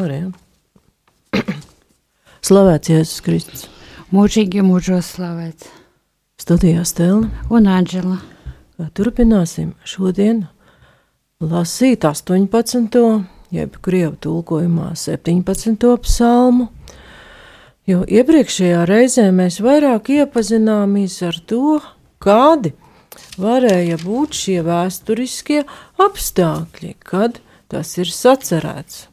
Varējām. Slavēts Jēzus Kristus. Mūžīgi mūžos slavēts. Studijā Stelna. Un Anģela. Turpināsim šodien lasīt 18. jeb krievu tulkojumā 17. psalmu. Jo iepriekšējā reizē mēs vairāk iepazināmies ar to, kādi varēja būt šie vēsturiskie apstākļi, kad tas ir sacerēts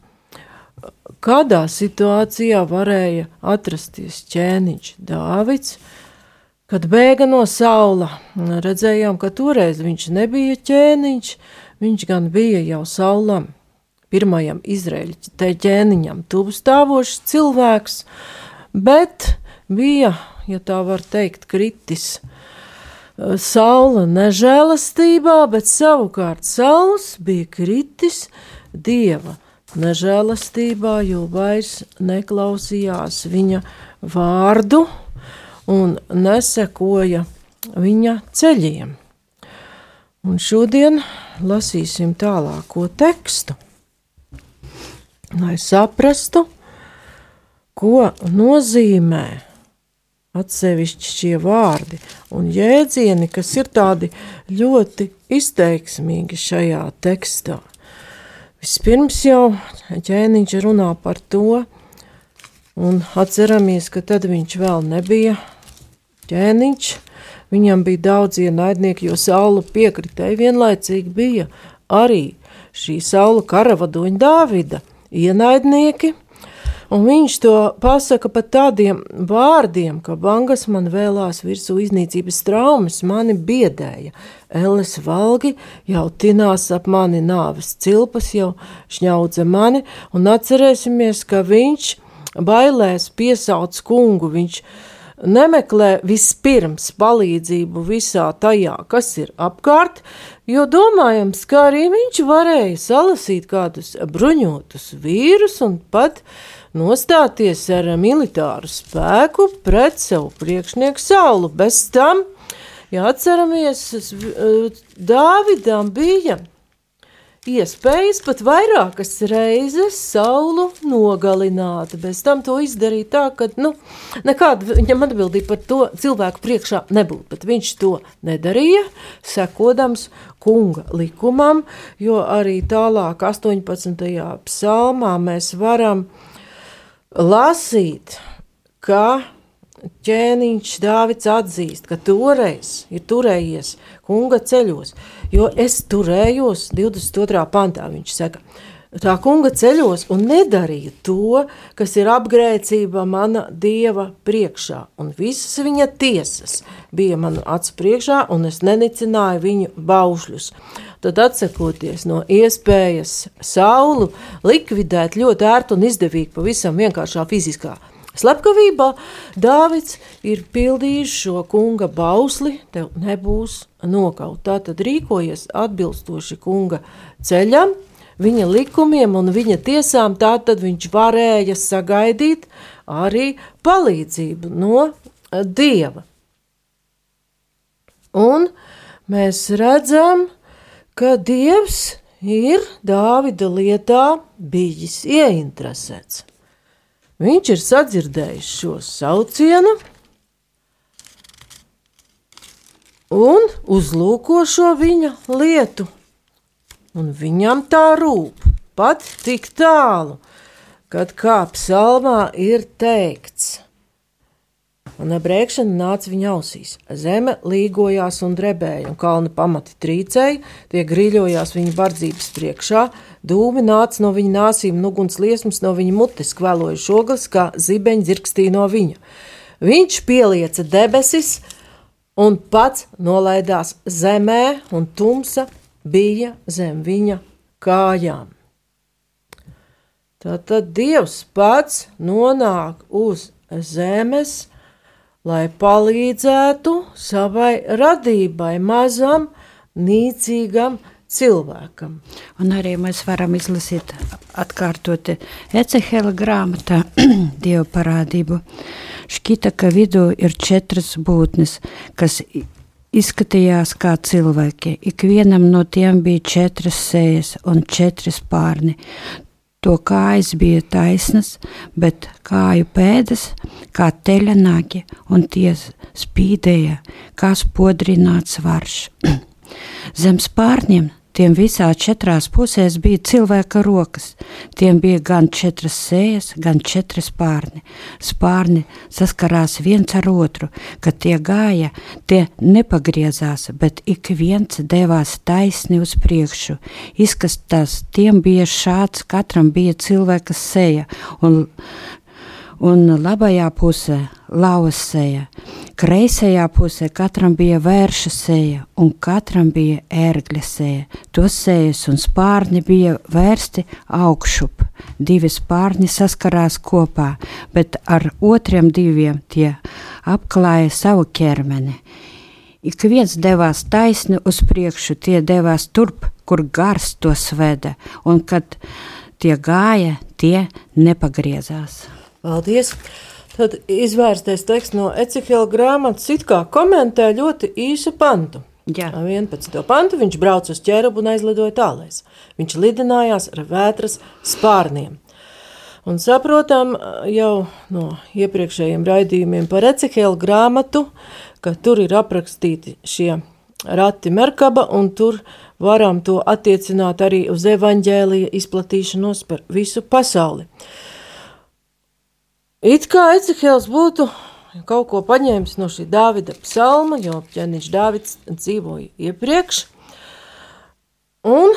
kādā situācijā varēja atrasties ķēniņš Dāvids, kad bēga no saula. Redzējām, ka toreiz viņš nebija ķēniņš, viņš gan bija jau saulam, pirmajam izraēļu ķēniņam, tuvu stāvošs cilvēks, bet bija, ja tā var teikt, kritis. Saula nežēlastībā, bet savukārt sauls bija kritis dieva nežēlastībā, jo vairs neklausījās viņa vārdu un nesekoja viņa ceļiem. Un šodien lasīsim tālāko tekstu, lai saprastu, ko nozīmē atsevišķi šie vārdi un jēdzieni, kas ir tādi ļoti izteiksmīgi šajā tekstā. Vispirms jau ķēniņš runā par to, un atceramies, ka tad viņš vēl nebija ķēniņš. Viņam bija daudz ienaidnieki, jo saula piekritēji vienlaicīgi bija arī šī saula karavadoņa Dāvida ienaidnieki, Un viņš to pasaka pat tādiem vārdiem, ka bangas man vēlās virsū iznīcības traumas, mani biedēja. Elles valgi jau tinās ap mani nāves cilpas, jau šņaudza mani, un atcerēsimies, ka viņš bailēs piesauc kungu, viņš nemeklē vispirms palīdzību visā tajā, kas ir apkārt, jo domājams, ka arī viņš varēja salasīt kādus bruņotus vīrus un pat nostāties ar militāru spēku pret savu priekšnieku saulu. Bez tam, ja atceramies, Dāvidam bija iespējas pat vairākas reizes saulu nogalināt. Bez tam to izdarīja tā, ka nu, nekāda viņam atbildība par to cilvēku priekšā nebūtu. Bet viņš to nedarīja, sekodams kunga likumam, jo arī tālāk 18. psalmā mēs varam lasīt, ka ķēniņš Dāvids atzīst, ka toreiz ir turējies kunga ceļos, jo es turējos 22. pantā, viņš saka, tā kunga ceļos un nedarīja to, kas ir apgrēcība mana dieva priekšā, un visas viņa tiesas bija manu acu priekšā, un es nenicināju viņu baušļus tad atsakoties no iespējas saulu likvidēt ļoti ērti un izdevīgi pavisam vienkāršā fiziskā slepkavībā, Dāvids ir pildījis šo kunga bausli, tev nebūs nokaut. Tā tad rīkojies atbilstoši kunga ceļam, viņa likumiem un viņa tiesām, tā tad viņš varēja sagaidīt arī palīdzību no Dieva. Un mēs redzam, ka Dievs ir Dāvida lietā bijis ieinteresēts. Viņš ir sadzirdējis šo saucienu un uzlūko šo viņa lietu, un viņam tā rūp pat tik tālu, kad kā psalmā ir teikts – un brēkšana nāca viņa ausīs. Zeme līgojās un drebēja, un kalna pamati trīcēja, tie grīļojās viņa bardzības priekšā, dūmi nāca no viņa nāsīm, un uguns liesmas no viņa mutes kvēloja šoglas, kā zibeņi dzirkstīja no viņa. Viņš pielieca debesis un pats nolaidās zemē, un tumsa bija zem viņa kājām. Tātad Dievs pats nonāk uz zemes, lai palīdzētu savai radībai, mazam, nīcīgam cilvēkam. Un arī mēs varam izlasīt atkārtoti Ecehela grāmatā Dievu parādību. Šķita, ka vidū ir četras būtnes, kas izskatījās kā cilvēki. Ikvienam no tiem bija četras sejas un četri spārni. To kājas bija taisnas, bet kāju pēdas kā teļanāki, un tie spīdēja, kā spodrināts varš. Zem spārņiem Tiem visā četrās pusēs bija cilvēka rokas. Tiem bija gan četras sējas, gan četri spārni. Spārni saskarās viens ar otru, kad tie gāja, tie nepagriezās, bet ik viens devās taisni uz priekšu. Izkastās tiem bija šāds, katram bija cilvēka seja, un un labajā pusē lauva seja. Kreisajā pusē katram bija vērša seja, un katram bija ērgļa seja. To sejas un spārni bija vērsti augšup. Divi spārni saskarās kopā, bet ar otriem diviem tie apklāja savu ķermeni. Ik viens devās taisni uz priekšu, tie devās turp, kur gars to sveda, un kad tie gāja, tie nepagriezās. Paldies! Tad izvērstais teksts no Ecihela grāmatas it kā komentē ļoti īsu pantu. Jā. 11. pantu viņš brauca uz ķērubu un aizlidoja tālēs. Viņš lidinājās ar vētras spārniem. Un saprotam jau no iepriekšējiem raidījumiem par Ecihela grāmatu, ka tur ir aprakstīti šie rati Merkaba, un tur varam to attiecināt arī uz evaņģēlija izplatīšanos par visu pasauli. It kā Ecehēls būtu kaut ko paņēmis no šī Dāvida psalma, jo ķēniņš Dāvids dzīvoja iepriekš, un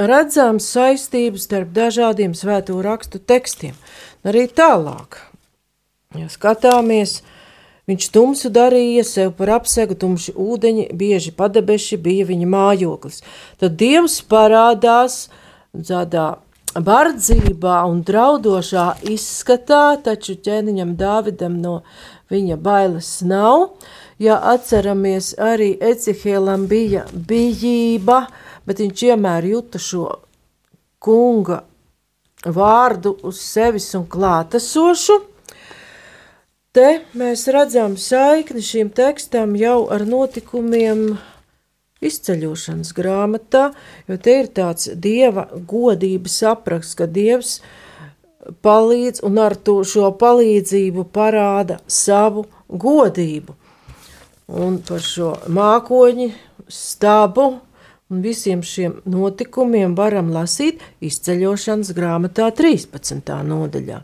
redzams saistības starp dažādiem svēto rakstu tekstiem. Arī tālāk, ja skatāmies, viņš tumsu darīja sev par apsegu, tumši ūdeņi, bieži padebeši bija viņa mājoklis. Tad Dievs parādās tādā bardzībā un draudošā izskatā, taču ķēniņam Dāvidam no viņa bailes nav. Ja atceramies, arī Ecihēlam bija bijība, bet viņš vienmēr juta šo kunga vārdu uz sevis un klātesošu. Te mēs redzam saikni šim tekstam jau ar notikumiem izceļošanas grāmatā, jo te ir tāds dieva godības apraksts, ka dievs palīdz un ar to šo palīdzību parāda savu godību. Un par šo mākoņu stābu un visiem šiem notikumiem varam lasīt izceļošanas grāmatā 13. nodaļā.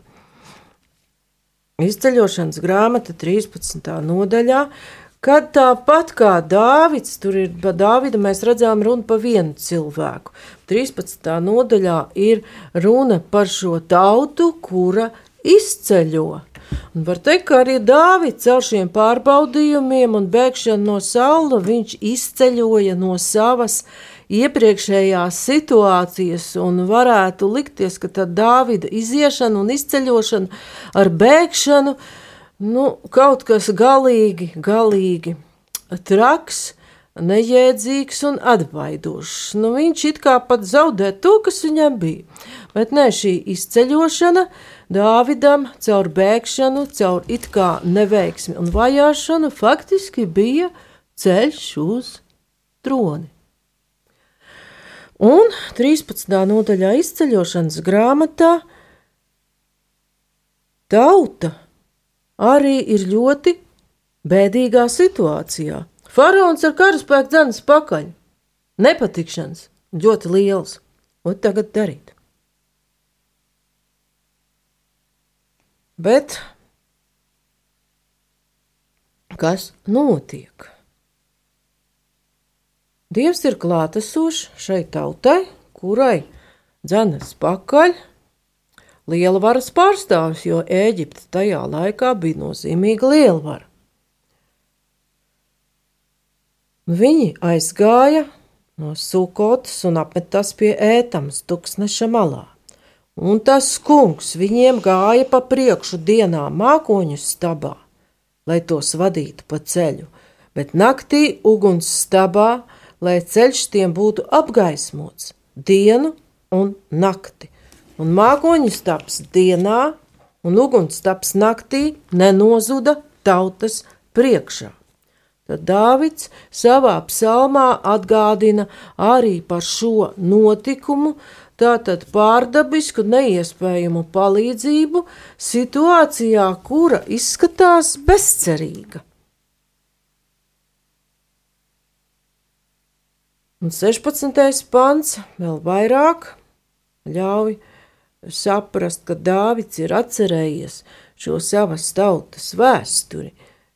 Izceļošanas grāmata 13. nodaļā, Kad tāpat kā Dāvids, tur ir pa Dāvidu, mēs redzam runu par vienu cilvēku. 13. nodaļā ir runa par šo tautu, kura izceļo. Un var teikt, ka arī Dāvids ar šiem pārbaudījumiem un bēgšanu no saula viņš izceļoja no savas iepriekšējās situācijas un varētu likties, ka tad Dāvida iziešana un izceļošana ar bēgšanu – nu, kaut kas galīgi, galīgi traks, nejēdzīgs un atbaidošs. Nu, viņš it kā pat zaudē to, kas viņam bija. Bet nē, šī izceļošana Dāvidam caur bēgšanu, caur it kā neveiksmi un vajāšanu faktiski bija ceļš uz troni. Un 13. nodaļā izceļošanas grāmatā tauta arī ir ļoti bēdīgā situācijā. Faraons ar karaspēku dzenas pakaļ. Nepatikšanas ļoti liels. Ko tagad darīt? Bet kas notiek? Dievs ir klātesošs šai tautai, kurai dzenas pakaļ lielvaras pārstāvis, jo Ēģipte tajā laikā bija nozīmīga lielvara. Viņi aizgāja no Sukotas un apmetās pie ētamas tuksneša malā. Un tas kungs viņiem gāja pa priekšu dienā mākoņu stabā, lai tos vadītu pa ceļu, bet naktī uguns stabā, lai ceļš tiem būtu apgaismots dienu un nakti un mākoņu stāps dienā, un ugunsstaps naktī nenozuda tautas priekšā. Tad Dāvids savā psalmā atgādina arī par šo notikumu, tātad pārdabisku neiespējamu palīdzību situācijā, kura izskatās bezcerīga. Un 16. pants vēl vairāk ļauj saprast, ka Dāvids ir atcerējies šo savas tautas vēsturi.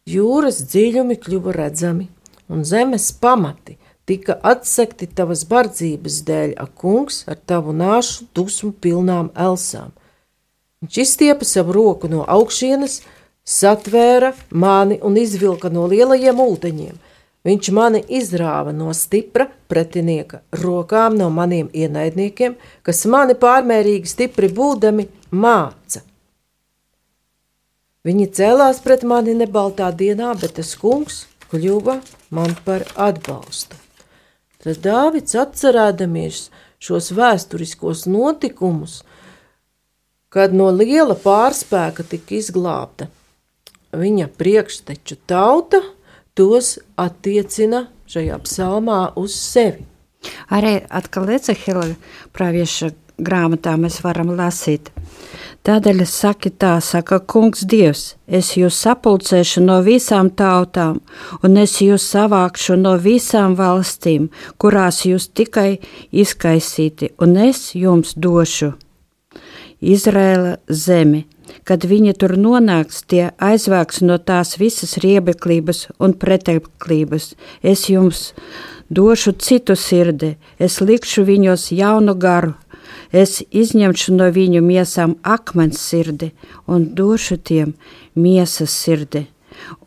Jūras dziļumi kļuva redzami, un zemes pamati tika atsekti tavas bardzības dēļ, ak, kungs, ar tavu nāšu dusmu pilnām elsām. Viņš izstiepa savu roku no augšienes, satvēra mani un izvilka no lielajiem ūdeņiem. Viņš mani izrāva no stipra pretinieka rokām, no maniem ienaidniekiem, kas mani pārmērīgi stipri būdami māca. Viņi cēlās pret mani nebaltā dienā, bet tas kungs kļuva man par atbalstu. Tad Dāvids atcerēdamies šos vēsturiskos notikumus, kad no liela pārspēka tika izglābta viņa priekšteču tauta – tos attiecina šajā psalmā uz sevi. Arī atkal Ecehila pravieša grāmatā mēs varam lasīt. Tādēļ saki tā, saka kungs Dievs, es jūs sapulcēšu no visām tautām, un es jūs savākšu no visām valstīm, kurās jūs tikai izkaisīti, un es jums došu Izrēla zemi, Kad viņi tur nonāks, tie aizvāks no tās visas riebeklības un preteklības. Es jums došu citu sirdi, es likšu viņos jaunu garu, es izņemšu no viņu miesām akmens sirdi un došu tiem miesas sirdi.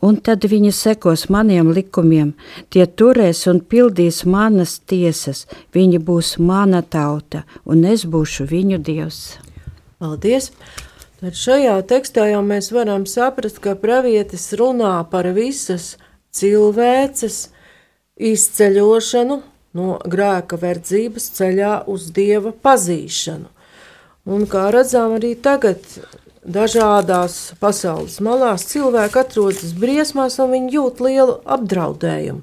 Un tad viņi sekos maniem likumiem, tie turēs un pildīs manas tiesas, viņi būs mana tauta, un es būšu viņu dievs. Paldies! Tad šajā tekstā jau mēs varam saprast, ka pravietis runā par visas cilvēces izceļošanu no grēka verdzības ceļā uz dieva pazīšanu. Un kā redzam, arī tagad dažādās pasaules malās cilvēki atrodas briesmās un viņi jūt lielu apdraudējumu.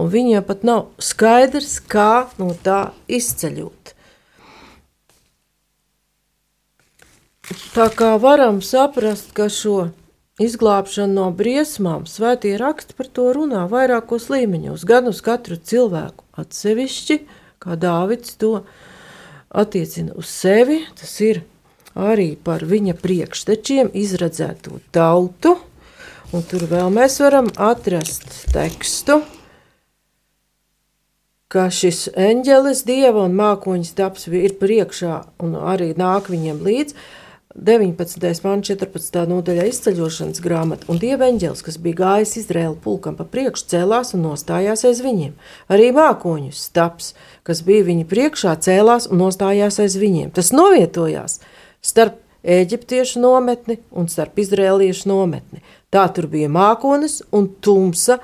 Un viņiem pat nav skaidrs, kā no tā izceļot. Tā kā varam saprast, ka šo izglābšanu no briesmām svētie raksti par to runā vairākos līmeņos, gan uz katru cilvēku atsevišķi, kā Dāvids to attiecina uz sevi, tas ir arī par viņa priekštečiem izredzēto tautu, un tur vēl mēs varam atrast tekstu, ka šis eņģelis, dieva un mākoņas taps ir priekšā un arī nāk viņiem līdzi, 19. pāns, 14. nodaļā izceļošanas grāmata, un dieva eņģēlis, kas bija gājis Izraēla pulkam pa priekšu, cēlās un nostājās aiz viņiem. Arī mākoņus stāps, kas bija viņa priekšā, cēlās un nostājās aiz viņiem. Tas novietojās starp eģiptiešu nometni un starp izrēliešu nometni. Tā tur bija mākonis un tumsa,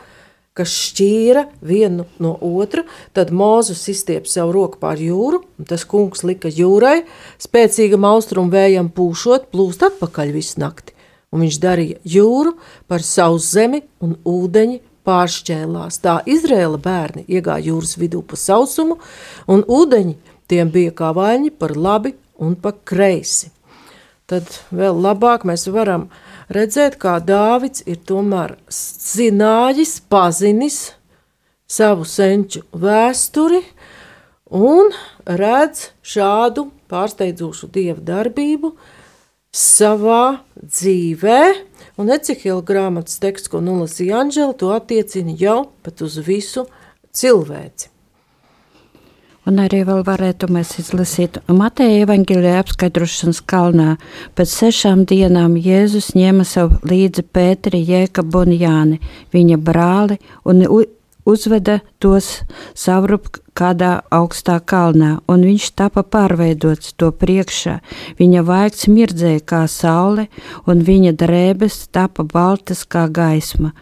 kas šķīra vienu no otra, tad Mozus izstiep savu roku pār jūru, un tas kungs lika jūrai, spēcīgam austrumu vējam pūšot, plūst atpakaļ visu nakti, un viņš darīja jūru par savu zemi un ūdeņi pāršķēlās. Tā Izrēla bērni iegāja jūras vidū pa sausumu, un ūdeņi tiem bija kā vaļņi par labi un pa kreisi. Tad vēl labāk mēs varam uh, redzēt, kā Dāvids ir tomēr zinājis, pazinis savu senču vēsturi un redz šādu pārsteidzošu dievu darbību savā dzīvē. Un Ecihila grāmatas teksts, ko nolasīja Anģela, to attiecina jau pat uz visu cilvēci. Un arī vēl varētu mēs izlasīt Mateja evaņģēlīja apskaidrošanas kalnā. Pēc sešām dienām Jēzus ņēma sev līdzi Pēteri, Jēkabu un Jāni, viņa brāli, un uzveda tos savrup kādā augstā kalnā, un viņš tapa pārveidots to priekšā. Viņa vaigts mirdzēja kā saule, un viņa drēbes tapa baltas kā gaisma,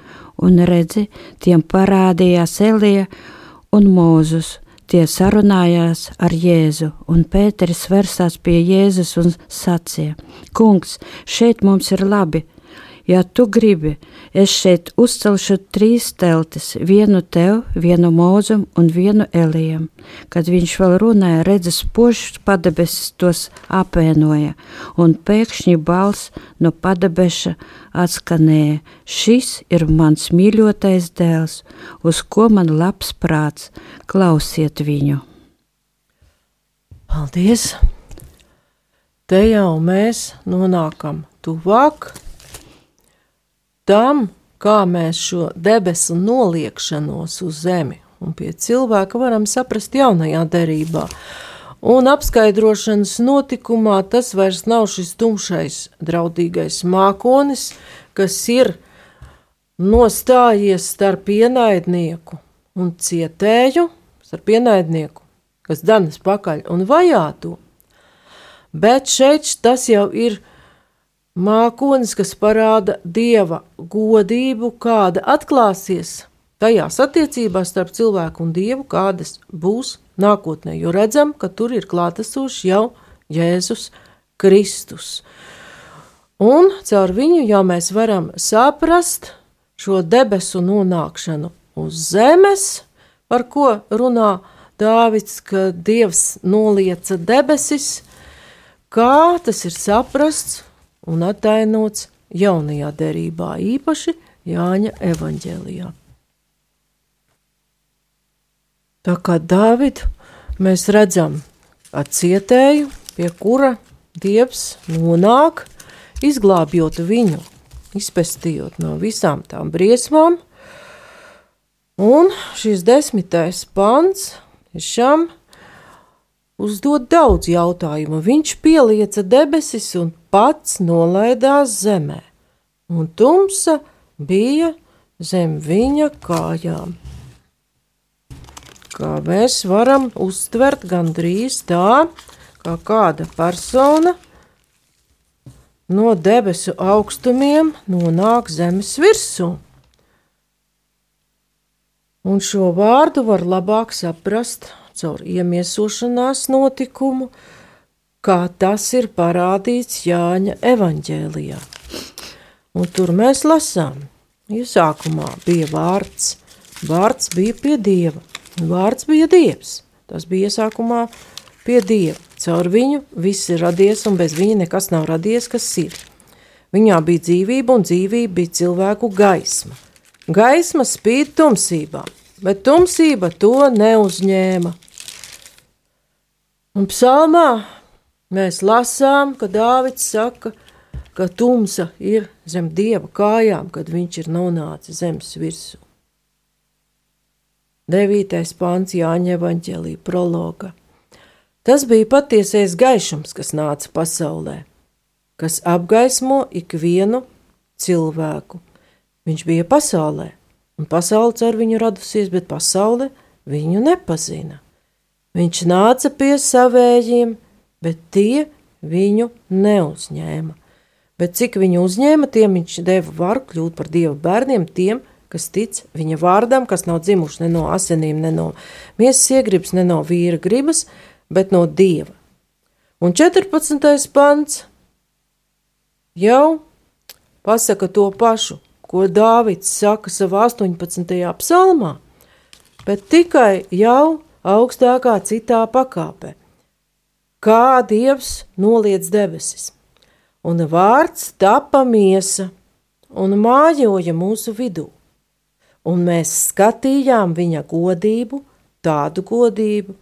un redzi, tiem parādījās Elija un Mūzus Tie sarunājās ar Jēzu, un Pēteris versās pie Jēzus un sacīja: Kungs, šeit mums ir labi. Ja tu gribi, es šeit uzcelšu trīs teltis, vienu tev, vienu mūzum un vienu elijam. Kad viņš vēl runāja, redzes pošs padebesis tos apēnoja, un pēkšņi balss no padebeša atskanēja: Šis ir mans mīļotais dēls, uz ko man labs prāts, klausiet viņu! Paldies! Te jau mēs nonākam tuvāk tam, kā mēs šo debesu noliekšanos uz zemi un pie cilvēka varam saprast jaunajā derībā. Un apskaidrošanas notikumā tas vairs nav šis tumšais, draudīgais mākonis, kas ir nostājies starp ienaidnieku un cietēju, starp ienaidnieku, kas danas pakaļ un vajāto. Bet šeit tas jau ir mākonis, kas parāda dieva godību, kāda atklāsies tajās attiecībās starp cilvēku un dievu, kādas būs nākotnē. Jo redzam, ka tur ir klātesošs jau Jēzus Kristus. Un caur viņu jau mēs varam saprast šo debesu nonākšanu uz zemes, par ko runā Dāvids, ka Dievs nolieca debesis, kā tas ir saprasts un attainots jaunajā derībā, īpaši Jāņa evaņģēlijā. Tā kā Dāvidu mēs redzam ar cietēju, pie kura Dievs nonāk, izglābjot viņu, izpestījot no visām tām briesmām, un šis desmitais pants tiešām uzdod daudz jautājumu. Viņš pielieca debesis un pats nolaidās zemē, un tumsa bija zem viņa kājām. Kā mēs varam uztvert gandrīz tā, kā kāda persona no debesu augstumiem nonāk zemes virsū. Un šo vārdu var labāk saprast caur iemiesošanās notikumu, kā tas ir parādīts Jāņa evaņģēlijā. Un tur mēs lasām, iesākumā bija vārds, vārds bija pie dieva, vārds bija dievs. Tas bija iesākumā pie dieva. Caur viņu viss ir radies, un bez viņa nekas nav radies, kas ir. Viņā bija dzīvība, un dzīvība bija cilvēku gaisma. Gaisma spīd tumsībā, bet tumsība to neuzņēma. Un psalmā mēs lasām, ka Dāvids saka, ka tumsa ir zem dieva kājām, kad viņš ir nonācis zemes virsū. 9. pāns Jāņa Evanģelī prologa. Tas bija patiesais gaišums, kas nāca pasaulē, kas apgaismo ikvienu cilvēku. Viņš bija pasaulē, un pasaule ar viņu radusies, bet pasaule viņu nepazina. Viņš nāca pie savējiem, bet tie viņu neuzņēma. Bet cik viņu uzņēma, tiem viņš deva varu kļūt par dievu bērniem, tiem, kas tic viņa vārdam, kas nav dzimuši ne no asinīm, ne no miesas iegribas, ne no vīra gribas, bet no dieva. Un 14. pants jau pasaka to pašu, ko Dāvids saka savā 18. psalmā, bet tikai jau augstākā citā pakāpē. Kā dievs noliec debesis, un vārds tapa miesa un mājoja mūsu vidū, un mēs skatījām viņa godību, tādu godību,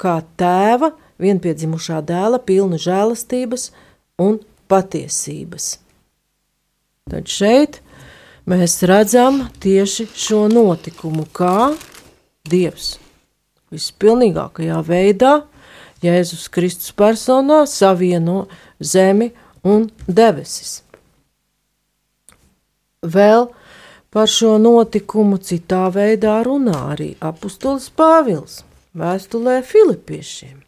kā tēva vienpiedzimušā dēla pilnu žēlastības un patiesības. Tad šeit mēs redzam tieši šo notikumu, kā Dievs vispilnīgākajā veidā Jēzus Kristus personā savieno zemi un debesis. Vēl par šo notikumu citā veidā runā arī apustulis Pāvils vēstulē Filipiešiem.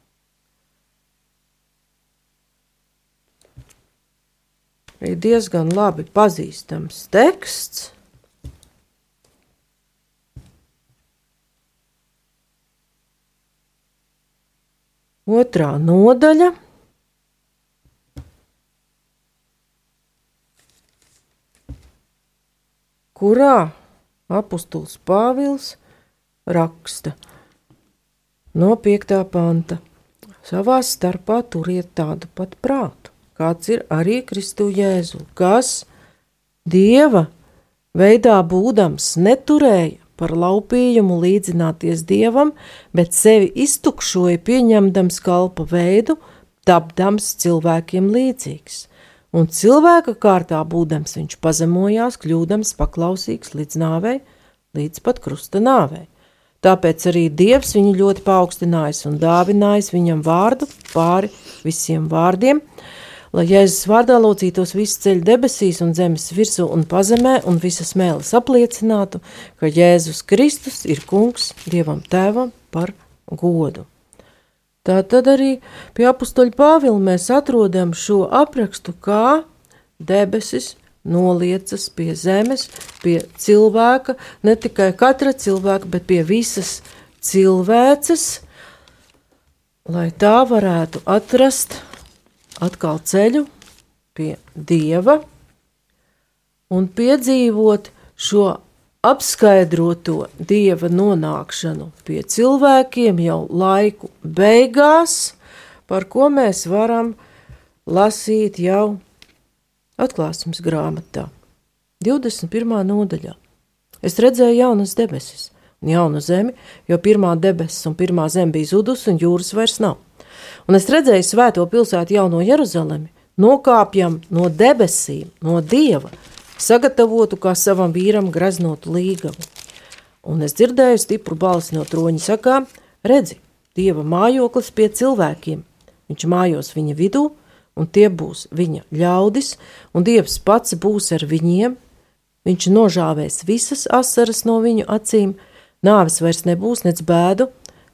Ir diezgan labi pazīstams teksts, Otrā nodaļa. kurā apustulis Pāvils raksta no 5. panta. Savā starpā turiet tādu pat prātu, kāds ir arī Kristu Jēzu, kas Dieva veidā būdams neturēja par laupījumu līdzināties dievam, bet sevi iztukšoja pieņemdams kalpa veidu, tapdams cilvēkiem līdzīgs. Un cilvēka kārtā būdams viņš pazemojās, kļūdams paklausīgs līdz nāvei, līdz pat krusta nāvei. Tāpēc arī Dievs viņu ļoti paaugstinājis un dāvinājis viņam vārdu pāri visiem vārdiem, lai Jēzus vārdā lūdzītos visu ceļu debesīs un zemes virsū un pazemē, un visas mēlis apliecinātu, ka Jēzus Kristus ir kungs Dievam Tēvam par godu. Tā tad arī pie apustuļa Pāvila mēs atrodam šo aprakstu, kā debesis noliecas pie zemes, pie cilvēka, ne tikai katra cilvēka, bet pie visas cilvēces, lai tā varētu atrast atkal ceļu pie dieva un piedzīvot šo apskaidroto dieva nonākšanu pie cilvēkiem jau laiku beigās, par ko mēs varam lasīt jau atklāsmes grāmatā, 21. nodaļā. Es redzēju jaunas debesis un jaunu zemi, jo pirmā debesis un pirmā zeme bija zudusi un jūras vairs nav. Un es redzēju svēto pilsētu jauno Jeruzalemi, nokāpjam no debesīm, no dieva, sagatavotu kā savam vīram graznotu līgavu. Un es dzirdēju stipru balsi no troņa sakām, redzi, dieva mājoklis pie cilvēkiem, viņš mājos viņa vidū, un tie būs viņa ļaudis, un dievs pats būs ar viņiem, viņš nožāvēs visas asaras no viņu acīm, nāves vairs nebūs, nec bēdu,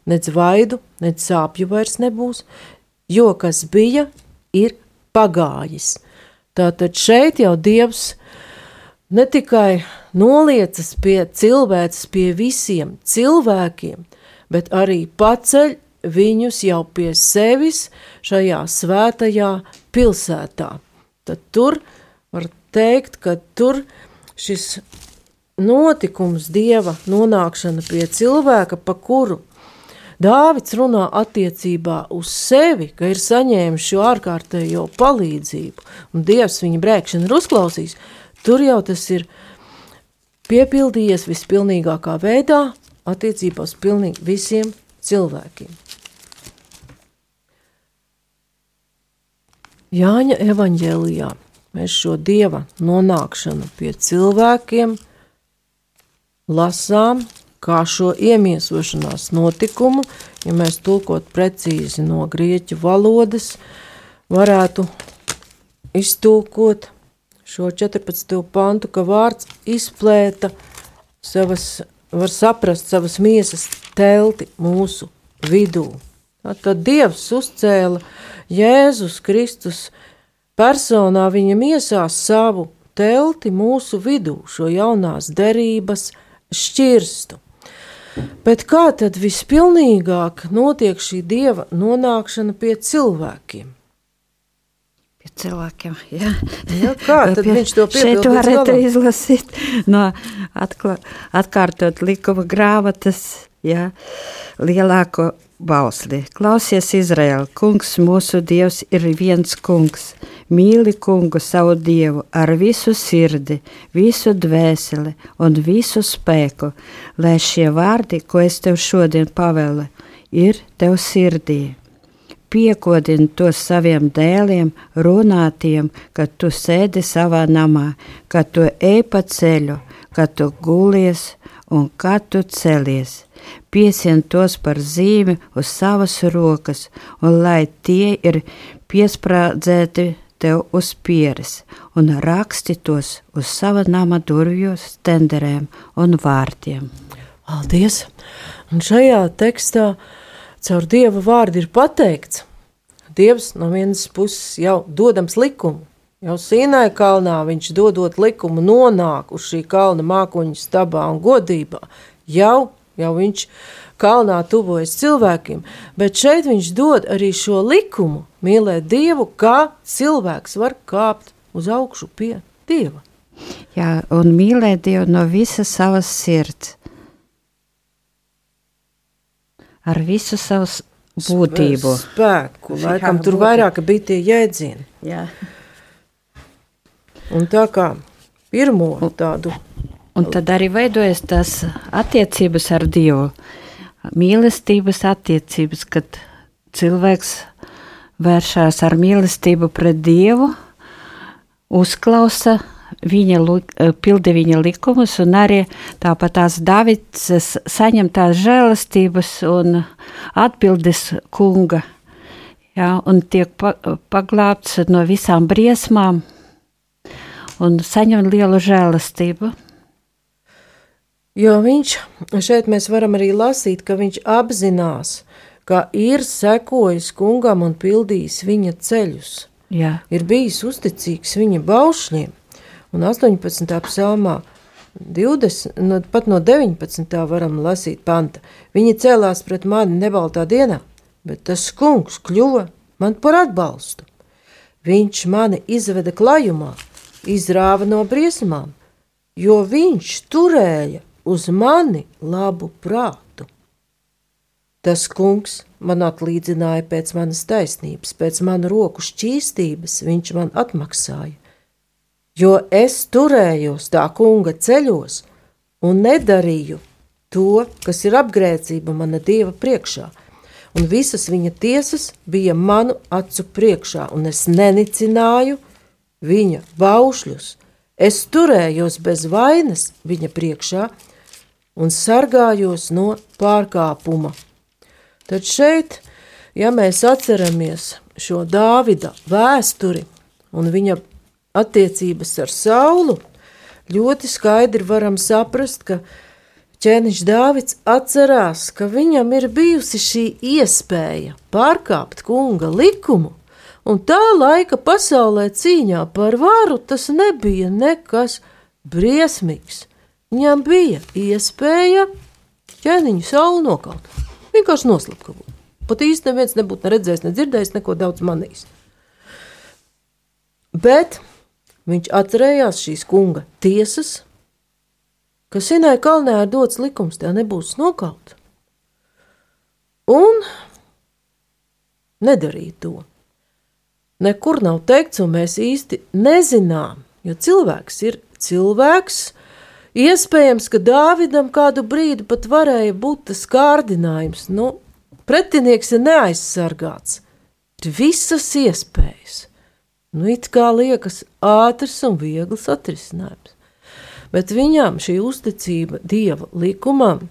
nec vaidu, nec sāpju vairs nebūs, jo kas bija, ir pagājis. Tātad šeit jau dievs ne tikai noliecas pie cilvēces, pie visiem cilvēkiem, bet arī paceļ viņus jau pie sevis šajā svētajā pilsētā. Tad tur var teikt, ka tur šis notikums, dieva nonākšana pie cilvēka, pa kuru Dāvids runā attiecībā uz sevi, ka ir saņēmis šo ārkārtējo palīdzību, un Dievs viņa brēkšanu ir uzklausījis, Tur jau tas ir piepildījies vispilnīgākā veidā attiecībā uz pilnīgi visiem cilvēkiem. Jāņa evanģēlijā mēs šo dieva nonākšanu pie cilvēkiem lasām kā šo iemiesošanās notikumu, ja mēs tulkot precīzi no grieķu valodas, varētu iztulkot šo 14. pantu, ka vārds izplēta savas, var saprast savas miesas telti mūsu vidū. Tad Dievs uzcēla Jēzus Kristus personā viņa miesās savu telti mūsu vidū, šo jaunās derības šķirstu. Bet kā tad vispilnīgāk notiek šī dieva nonākšana pie cilvēkiem? cilvēkiem. Ja? Ja, kā tad Pie, viņš to piepildīs? Šeit varētu izlasīt no atkla, atkārtot likuma grāmatas, ja, lielāko bausli. Klausies, Izraēl, kungs mūsu dievs ir viens kungs. Mīli kungu savu dievu ar visu sirdi, visu dvēseli un visu spēku, lai šie vārdi, ko es tev šodien pavēlu, ir tev sirdī piekodini to saviem dēliem, runātiem, kad tu sēdi savā namā, kad tu ej pa ceļu, kad tu gulies un kad tu celies. Piesien tos par zīmi uz savas rokas, un lai tie ir piesprādzēti tev uz pieres, un raksti tos uz sava nama durvju stenderēm un vārtiem. Paldies! Un šajā tekstā caur Dieva vārdu ir pateikts. Dievs no vienas puses jau dodams likumu, jau Sīnai kalnā viņš dodot likumu nonāk uz šī kalna mākoņu stabā un godībā, jau, jau viņš kalnā tuvojas cilvēkiem, bet šeit viņš dod arī šo likumu mīlēt Dievu, kā cilvēks var kāpt uz augšu pie Dieva. Jā, un mīlēt Dievu no visas savas sirds. Ar visu savu būtību. Spēku, laikam Jā, tur būtību. vairāk bija tie jēdzieni. Jā. Un tā kā pirmo tādu Un tad arī veidojas tās attiecības ar Dievu. Mīlestības attiecības, kad cilvēks vēršās ar mīlestību pret Dievu, uzklausa viņa, li- pildi viņa likumus, un arī tāpat tās Davids saņem tās žēlastības un atbildes kunga. Jā, un tiek pa, paglābts no visām briesmām un saņem lielu žēlastību. Jo viņš šeit mēs varam arī lasīt, ka viņš apzinās, ka ir sekojis kungam un pildījis viņa ceļus. Jā, Ir bijis uzticīgs viņa baušļiem. Un 18. psalmā, 20, no, pat no 19. varam lasīt panta. Viņi cēlās pret mani nebaltā dienā, bet tas kungs kļuva man par atbalstu. Viņš mani izveda klajumā, izrāva no briesmām, jo viņš turēja uz mani labu prātu. Tas kungs man atlīdzināja pēc manas taisnības, pēc manu roku šķīstības viņš man atmaksāja. Jo es turējos tā kunga ceļos un nedarīju to, kas ir apgrēcība mana dieva priekšā, un visas viņa tiesas bija manu acu priekšā, un es nenicināju viņa baušļus. Es turējos bez vainas viņa priekšā un sargājos no pārkāpuma. Tad šeit, ja mēs atceramies šo Dāvida vēsturi un viņa attiecības ar Saulu, ļoti skaidri varam saprast, ka ķēniņš Dāvids atcerās, ka viņam ir bijusi šī iespēja pārkāpt kunga likumu, un tā laika pasaulē cīņā par varu tas nebija nekas briesmīgs. Viņam bija iespēja ķēniņu saulu nokaut. Vienkārši noslapkavot. Pat īsti neviens nebūtu ne redzējis, ne dzirdējis, neko daudz manījis. Bet viņš atcerējās šīs kunga tiesas, ka Sinai kalnē ir dots likums, tev nebūs nokaut. Un nedarīja to. Nekur nav teikts, un mēs īsti nezinām, jo cilvēks ir cilvēks. Iespējams, ka Dāvidam kādu brīdi pat varēja būt tas kārdinājums. Nu, pretinieks ir neaizsargāts. Ir visas iespējas. Nu, it kā liekas ātrs un viegls atrisinājums. Bet viņam šī uzticība dieva likumam,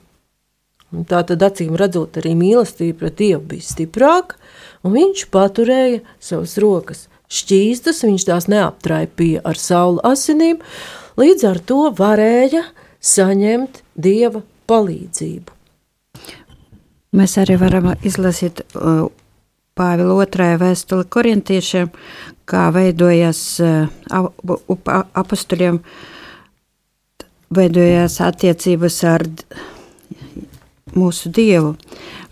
tā tad acīm redzot, arī mīlestība pret dievu bija stiprāka, un viņš paturēja savas rokas šķīstas, viņš tās neaptraipīja ar saulu asinīm, līdz ar to varēja saņemt dieva palīdzību. Mēs arī varam izlasīt uh, Pāvila otrajā vēstuli korintiešiem, kā veidojas uh, apustuļiem, veidojās attiecības ar mūsu Dievu.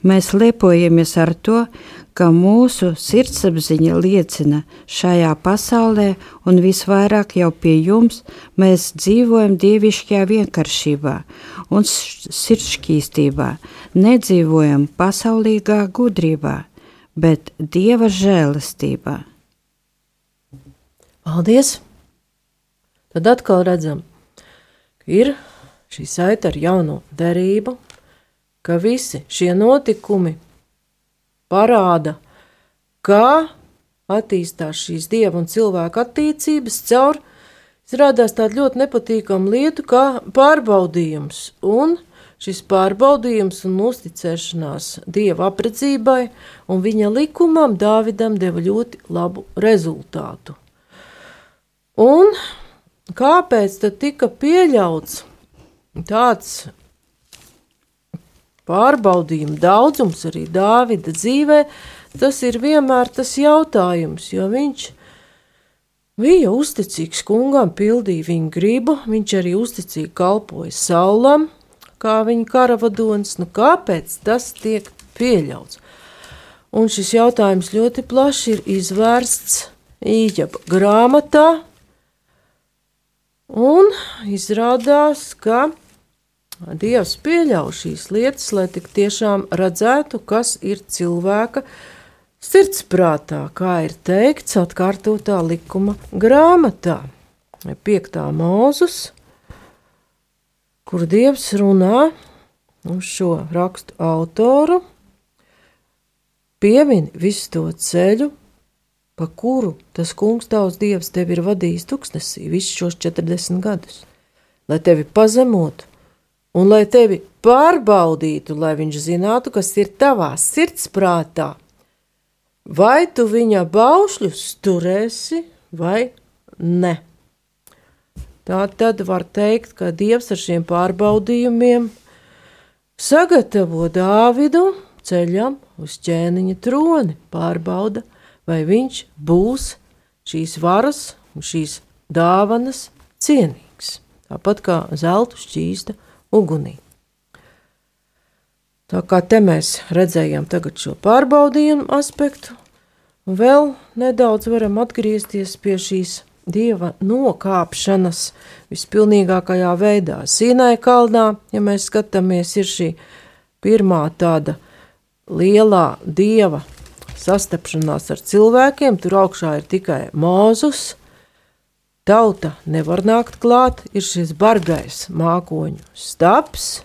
Mēs lepojamies ar to, ka mūsu sirdsapziņa liecina šajā pasaulē, un visvairāk jau pie jums mēs dzīvojam dievišķajā vienkāršībā un sirdšķīstībā, nedzīvojam pasaulīgā gudrībā, bet dieva žēlastībā. Paldies! Tad atkal redzam, ka ir šī saita ar jauno derību, ka visi šie notikumi parāda, kā attīstās šīs dieva un cilvēka attiecības caur, izrādās tādu ļoti nepatīkamu lietu kā pārbaudījums. Un šis pārbaudījums un uzticēšanās dieva apredzībai un viņa likumam Dāvidam deva ļoti labu rezultātu. Un kāpēc tad tika pieļauts tāds pārbaudījumu daudzums arī Dāvida dzīvē, tas ir vienmēr tas jautājums, jo viņš bija uzticīgs kungam, pildīja viņa gribu, viņš arī uzticīgi kalpoja saulam, kā viņa karavadonis, nu kāpēc tas tiek pieļauts? Un šis jautājums ļoti plaši ir izvērsts Īģaba grāmatā, Un izrādās, ka Dievs pieļauj šīs lietas, lai tik tiešām redzētu, kas ir cilvēka sirdsprātā, kā ir teikts atkārtotā likuma grāmatā. Piektā mūzus, kur Dievs runā uz šo rakstu autoru, piemin visu to ceļu, pa kuru tas kungs tavs dievs tevi ir vadījis tuksnesī visus šos 40 gadus, lai tevi pazemotu un lai tevi pārbaudītu, lai viņš zinātu, kas ir tavā sirdsprātā. Vai tu viņa baušļus turēsi vai ne? Tā tad var teikt, ka Dievs ar šiem pārbaudījumiem sagatavo Dāvidu ceļam uz ķēniņa troni, pārbauda, vai viņš būs šīs varas un šīs dāvanas cienīgs, tāpat kā zelta šķīsta ugunī. Tā kā te mēs redzējām šo pārbaudījumu aspektu, vēl nedaudz varam atgriezties pie šīs dieva nokāpšanas vispilnīgākajā veidā. Sīnai kalnā, ja mēs skatāmies, ir šī pirmā tāda lielā dieva sastapšanās ar cilvēkiem, tur augšā ir tikai mūzus. Tauta nevar nākt klāt, ir šis bargais mākoņu stāps,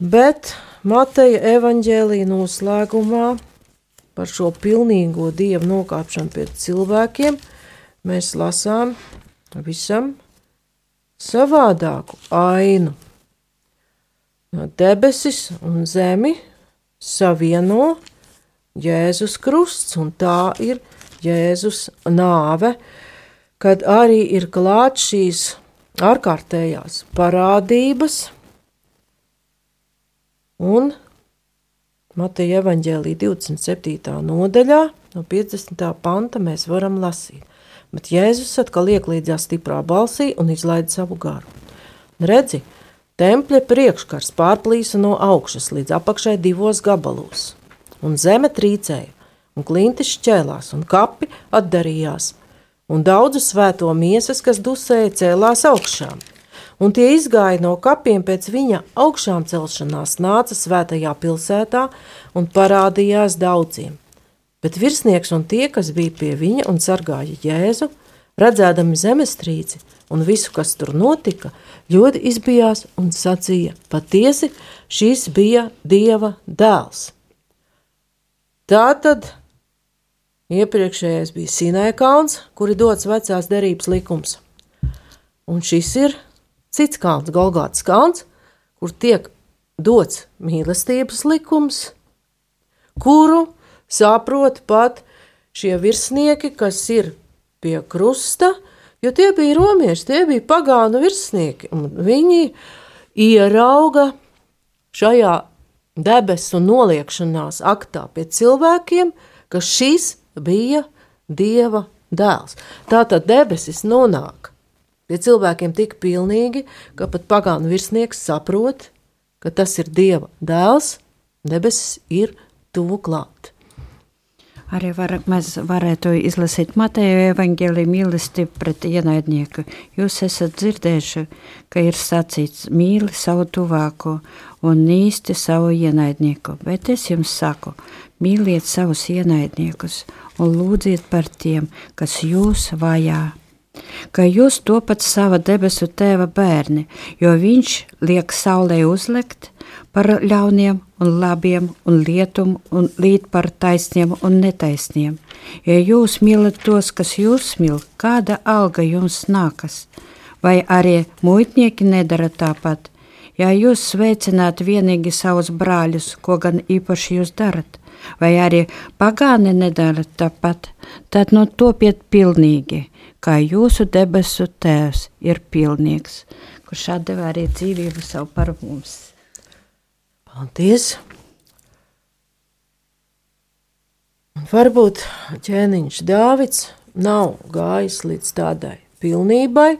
bet Mateja evaņģēlīja noslēgumā par šo pilnīgo dievu nokāpšanu pie cilvēkiem, mēs lasām visam savādāku ainu. No debesis un zemi savieno Jēzus krusts, un tā ir Jēzus nāve, kad arī ir klāt šīs ārkārtējās parādības un Mateja evaņģēlī 27. nodaļā, no 50. panta mēs varam lasīt. Bet Jēzus atkal ieklīdzās stiprā balsī un izlaida savu garu. Redzi, tempļa priekškars pārplīsa no augšas līdz apakšai divos gabalos, un zeme trīcēja, un klintis šķēlās, un kapi atdarījās, un daudzu svēto miesas, kas dusēja, cēlās augšām un tie izgāja no kapiem pēc viņa augšām celšanās, nāca svētajā pilsētā un parādījās daudziem. Bet virsnieks un tie, kas bija pie viņa un sargāja Jēzu, redzēdami zemestrīci un visu, kas tur notika, ļoti izbijās un sacīja: Patiesi, šis bija Dieva dēls. Tā tad iepriekšējais bija Sinai kalns, kur ir dots vecās derības likums, un šis ir cits kalns, Golgāts kalns, kur tiek dots mīlestības likums, kuru saprot pat šie virsnieki, kas ir pie krusta, jo tie bija romieši, tie bija pagānu virsnieki, viņi ierauga šajā debesu noliekšanās aktā pie cilvēkiem, ka šis bija Dieva dēls. Tātad debesis nonāk Pie cilvēkiem tik pilnīgi, ka pat pagānu virsnieks saprot, ka tas ir Dieva dēls, debesis ir tuvu klāt. Arī var, mēs varētu izlasīt Mateja evaņģēlī mīlestību pret ienaidnieku. Jūs esat dzirdējuši, ka ir sacīts mīli savu tuvāko un nīsti savu ienaidnieku, bet es jums saku, mīliet savus ienaidniekus un lūdziet par tiem, kas jūs vajā ka jūs topat sava debesu tēva bērni, jo viņš liek saulē uzlekt par ļauniem un labiem un lietumu un līt par taisniem un netaisniem. Ja jūs mīlat tos, kas jūs mīl, kāda alga jums nākas? Vai arī muitnieki nedara tāpat? Ja jūs sveicināt vienīgi savus brāļus, ko gan īpaši jūs darat, vai arī pagāni nedara tāpat, tad no topiet pilnīgi, kā jūsu debesu Tēvs ir pilnīgs, kurš atdeva arī dzīvību savu par mums. Paldies! Varbūt ķēniņš Dāvids nav gājis līdz tādai pilnībai,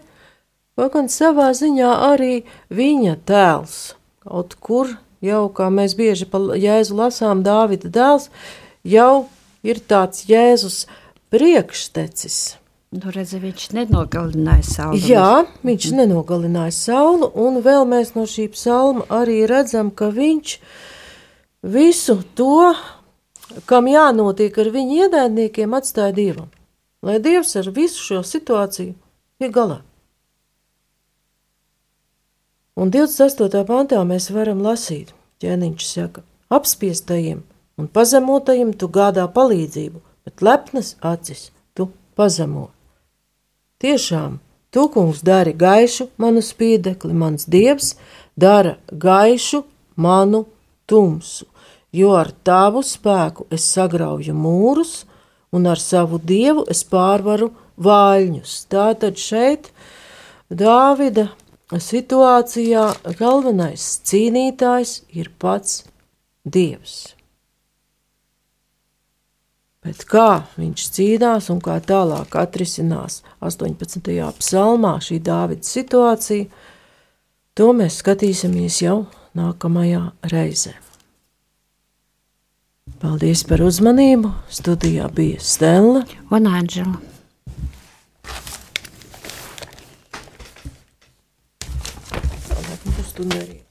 vai gan savā ziņā arī viņa tēls. Kaut kur jau, kā mēs bieži pa Jēzu lasām, Dāvida dēls jau ir tāds Jēzus priekštecis Nu, redzi, viņš nenogalināja sauli. Jā, viņš nenogalināja sauli, un vēl mēs no šī psalma arī redzam, ka viņš visu to, kam jānotiek ar viņu ienaidniekiem, atstāja dievam. Lai dievs ar visu šo situāciju ir galā. Un 28. pantā mēs varam lasīt, ķēniņš saka, apspiestajiem un pazemotajiem tu gādā palīdzību, bet lepnas acis tu pazemo. Tiešām, tu, kungs, dari gaišu manu spīdekli, mans dievs dara gaišu manu tumsu, jo ar tavu spēku es sagrauju mūrus, un ar savu dievu es pārvaru vāļņus. Tātad šeit Dāvida situācijā galvenais cīnītājs ir pats Dievs. Bet kā viņš cīnās un kā tālāk atrisinās 18. psalmā šī Dāvida situācija, to mēs skatīsimies jau nākamajā reizē. Paldies par uzmanību. Studijā bija Stela un Anģela. Tālāk mums tur nerīt.